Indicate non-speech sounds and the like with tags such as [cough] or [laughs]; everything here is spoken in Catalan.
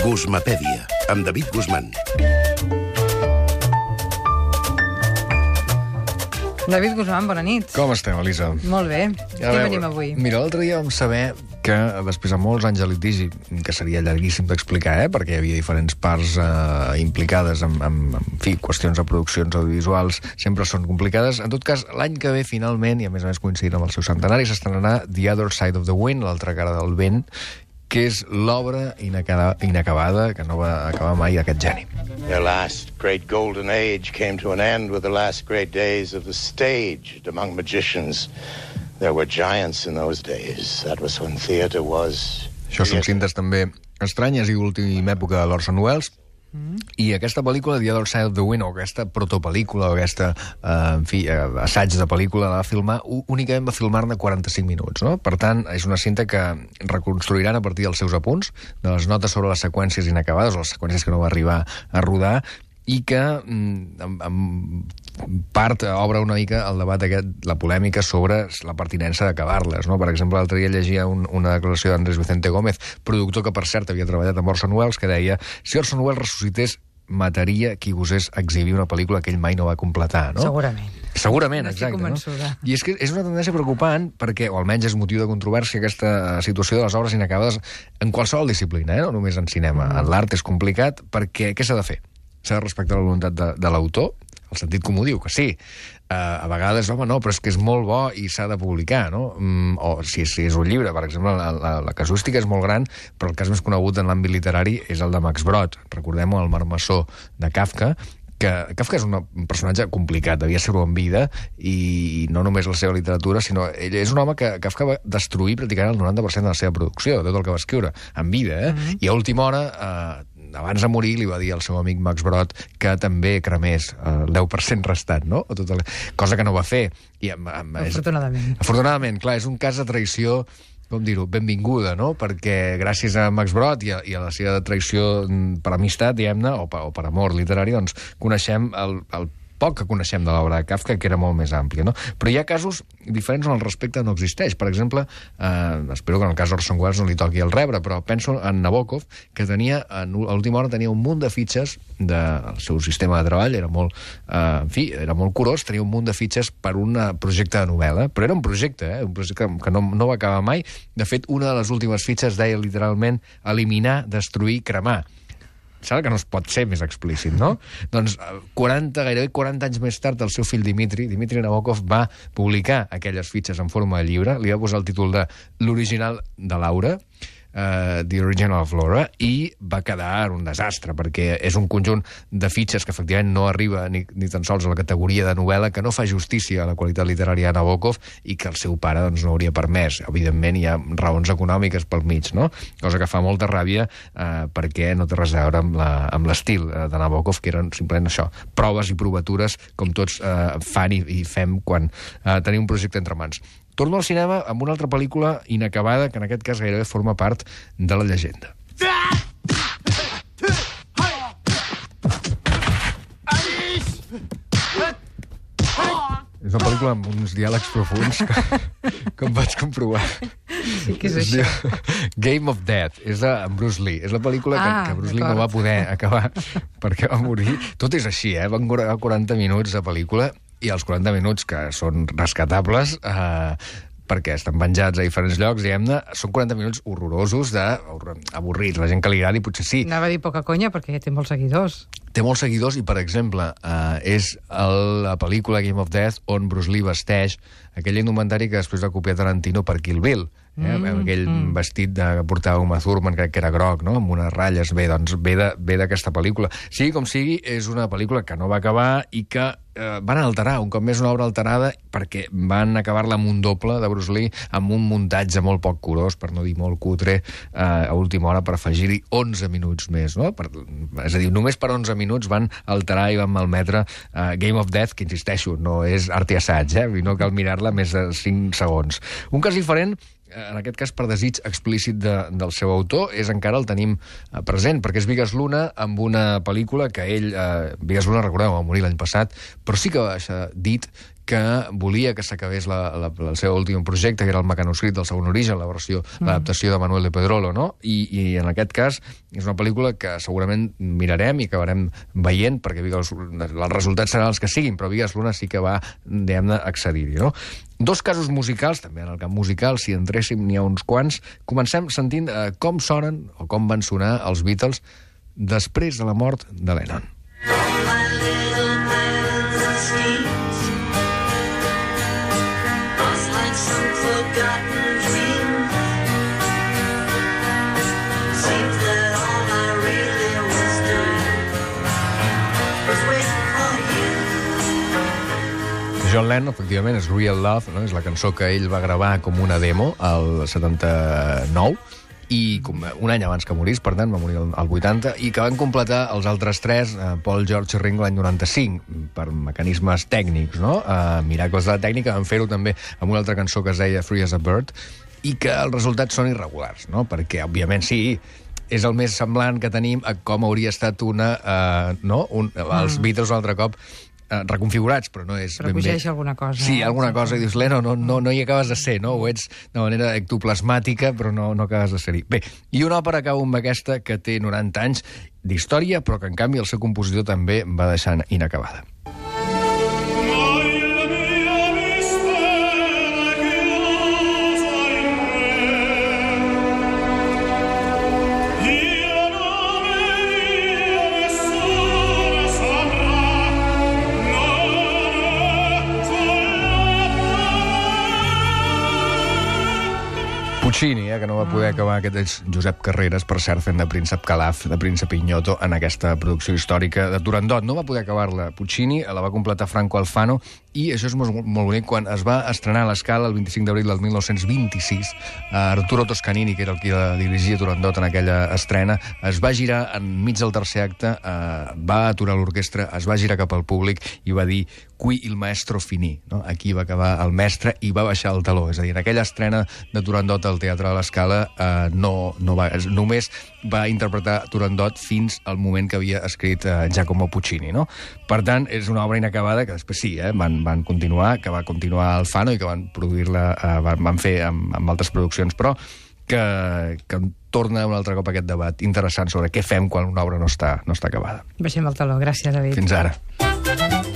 Guzmapèdia, amb David Guzmán. David Guzmán, bona nit. Com estem, Elisa? Molt bé. A Què venim avui? Mira, l'altre dia vam saber que després de molts anys de litigi, que seria llarguíssim d'explicar, eh, perquè hi havia diferents parts eh, implicades en, en, en fi, qüestions de produccions audiovisuals, sempre són complicades. En tot cas, l'any que ve, finalment, i a més a més coincidint amb el seu centenari, s'estrenarà The Other Side of the Wind, l'altra cara del vent, que és l'obra inacaba, inacabada que no va acabar mai aquest geni. Their last great golden age came to an end with the last great days of the stage. Among magicians, there were giants in those days. That was when theater was. Això són cintes també estranyes i última època de l'Orson Welles. I aquesta pel·lícula, The Other Side of the Wind, o aquesta protopel·lícula, o aquesta, eh, en fi, eh, assaig de pel·lícula, la va filmar, únicament va filmar-ne 45 minuts, no? Per tant, és una cinta que reconstruiran a partir dels seus apunts, de les notes sobre les seqüències inacabades, o les seqüències que no va arribar a rodar, i que mm, en, en part obre una mica el debat aquest, la polèmica sobre la pertinença d'acabar-les. No? Per exemple, l'altre dia llegia un, una declaració d'Andrés Vicente Gómez, productor que, per cert, havia treballat amb Orson Welles, que deia si Orson Welles ressuscités mataria qui gosés exhibir una pel·lícula que ell mai no va completar, no? Segurament. Segurament, exacte. No? I és que és una tendència preocupant perquè, o almenys és motiu de controvèrsia, aquesta eh, situació de les obres inacabades en qualsevol disciplina, eh? no només en cinema. Mm. En l'art és complicat perquè què s'ha de fer? S'ha de respectar la voluntat de, de l'autor, el sentit comú diu que sí. Uh, a vegades, home, no, però és que és molt bo i s'ha de publicar, no? Mm, o si, si és un llibre, per exemple, la, la, la casuística és molt gran, però el cas més conegut en l'àmbit literari és el de Max Brod. Recordem el marmessor de Kafka, que Kafka és un personatge complicat, devia ser-ho en vida, i no només la seva literatura, sinó ell és un home que Kafka va destruir pràcticament el 90% de la seva producció, de tot el que va escriure, en vida, eh? Mm -hmm. I a última hora, eh, abans de morir, li va dir al seu amic Max Brod que també cremés eh, el 10% restant, no? O tot el... Cosa que no va fer. I amb, amb, és- Afortunadament. Afortunadament, clar, és un cas de traïció com dir-ho, benvinguda, no? Perquè gràcies a Max Brod i a, i a la seva traïció mm, per amistat, diguem-ne, o, per, o per amor literari, doncs coneixem el, el poc que coneixem de l'obra de Kafka, que era molt més àmplia, no? Però hi ha casos diferents on el respecte no existeix. Per exemple, eh, espero que en el cas d'Orson Welles no li toqui el rebre, però penso en Nabokov, que tenia, en, a l'última hora tenia un munt de fitxes del seu sistema de treball, era molt, eh, en fi, era molt curós, tenia un munt de fitxes per un projecte de novel·la, però era un projecte, eh, un projecte que no, no va acabar mai. De fet, una de les últimes fitxes deia literalment eliminar, destruir, cremar. Sembla que no es pot ser més explícit, no? [laughs] doncs eh, 40, gairebé 40 anys més tard, el seu fill Dimitri, Dimitri Nabokov, va publicar aquelles fitxes en forma de llibre, li va posar el títol de L'original de Laura, uh, The Original Flora, i va quedar un desastre, perquè és un conjunt de fitxes que efectivament no arriba ni, ni tan sols a la categoria de novel·la, que no fa justícia a la qualitat literària de Nabokov i que el seu pare doncs, no hauria permès. Evidentment hi ha raons econòmiques pel mig, no? cosa que fa molta ràbia eh, perquè no té res a veure amb l'estil eh, de Nabokov, que eren simplement això, proves i provatures com tots eh, fan i, i fem quan eh, tenim un projecte entre mans. Torno al cinema amb una altra pel·lícula inacabada, que en aquest cas gairebé forma part de la llegenda. És una pel·lícula amb uns diàlegs profuns que, [laughs] que em vaig comprovar. Sí, què és Es això? Game of Death, és de Bruce Lee. És la pel·lícula que, Ah, que Bruce Lee no va poder acabar [laughs] perquè va morir. Tot és així, eh? Van gravar 40 minuts de pel·lícula i els 40 minuts que són rescatables eh, perquè estan penjats a diferents llocs, diguem-ne, són 40 minuts horrorosos de avorrits. La gent que li agradi potser sí, Anava a dir poca conya perquè té molts seguidors. té molts seguidors i, per exemple, eh, és el, la pel·lícula Game of Death on Bruce Lee vesteix aquell indumentari que després va copiar Tarantino per Kill Bill. Eh? Mm, amb aquell mm. vestit de, que portava Uma Thurman, crec que era groc, no? amb unes ratlles. Bé, doncs ve d'aquesta pel·lícula. Sigui com sigui, és una pel·lícula que no va acabar i que eh, van alterar, un cop més una obra alterada, perquè van acabar-la amb un doble de Bruce Lee, amb un muntatge molt poc curós, per no dir molt cutre, eh, a última hora per afegir-hi 11 minuts més. No? Per, és a dir, només per 11 minuts van alterar i van malmetre eh, Game of Death, que insisteixo, no és art i assaig, eh? no cal mirar-la més de 5 segons. Un cas diferent en aquest cas per desig explícit de, del seu autor, és encara el tenim eh, present, perquè és Vigas Luna amb una pel·lícula que ell, eh, Vigas Luna, recordeu, va morir l'any passat, però sí que va dit que volia que s'acabés el seu últim projecte, que era el mecanoscrit del segon origen, la versió, mm. l'adaptació de Manuel de Pedrolo, no? I, I en aquest cas és una pel·lícula que segurament mirarem i acabarem veient, perquè Vigas, els resultats seran els que siguin, però Vigas Luna sí que va, diguem-ne, accedir-hi, no? Dos casos musicals, també en el camp musical, si entréssim n'hi ha uns quants. Comencem sentint eh, com sonen o com van sonar els Beatles després de la mort de Lennon. My little John Lennon, efectivament, és Real Love, no? és la cançó que ell va gravar com una demo al 79, i com, un any abans que morís, per tant, va morir al al 80, i que van completar els altres tres, eh, Paul, George i Ringo, l'any 95, per mecanismes tècnics, no? Eh, miracles de la tècnica, van fer-ho també amb una altra cançó que es deia Free as a Bird, i que els resultats són irregulars, no? Perquè, òbviament, sí, és el més semblant que tenim a com hauria estat una... Eh, no? Un, els Beatles un altre cop eh, reconfigurats, però no és Però ben bé. alguna cosa, Sí, eh? alguna cosa, i dius, Leno, no, no, no hi acabes de ser, no? Ho ets de manera ectoplasmàtica, però no, no acabes de ser-hi. Bé, i una òpera acaba amb aquesta que té 90 anys d'història, però que en canvi el seu compositor també va deixant inacabada. Puccini, eh, que no va poder acabar aquest és Josep Carreras, per cert, fent de príncep Calaf, de príncep Ignoto, en aquesta producció històrica de Turandot. No va poder acabar-la Puccini, la va completar Franco Alfano, i això és molt, molt bonic, quan es va estrenar l'escala el 25 d'abril del 1926, eh, Arturo Toscanini, que era el qui la dirigia Turandot en aquella estrena, es va girar enmig del tercer acte, eh, va aturar l'orquestra, es va girar cap al públic i va dir qui il maestro finì. No? Aquí va acabar el mestre i va baixar el taló. És a dir, en aquella estrena de Turandot al Teatre de l'Escala eh, no, no va, és- només va interpretar Turandot fins al moment que havia escrit eh, Giacomo Puccini. No? Per tant, és una obra inacabada que després sí, eh, van, van continuar, que va continuar Alfano i que van produir-la, eh, van, van fer amb, amb altres produccions, però que, que torna un altre cop aquest debat interessant sobre què fem quan una obra no està, no està acabada. Baixem el taló. Gràcies, David. Fins ara.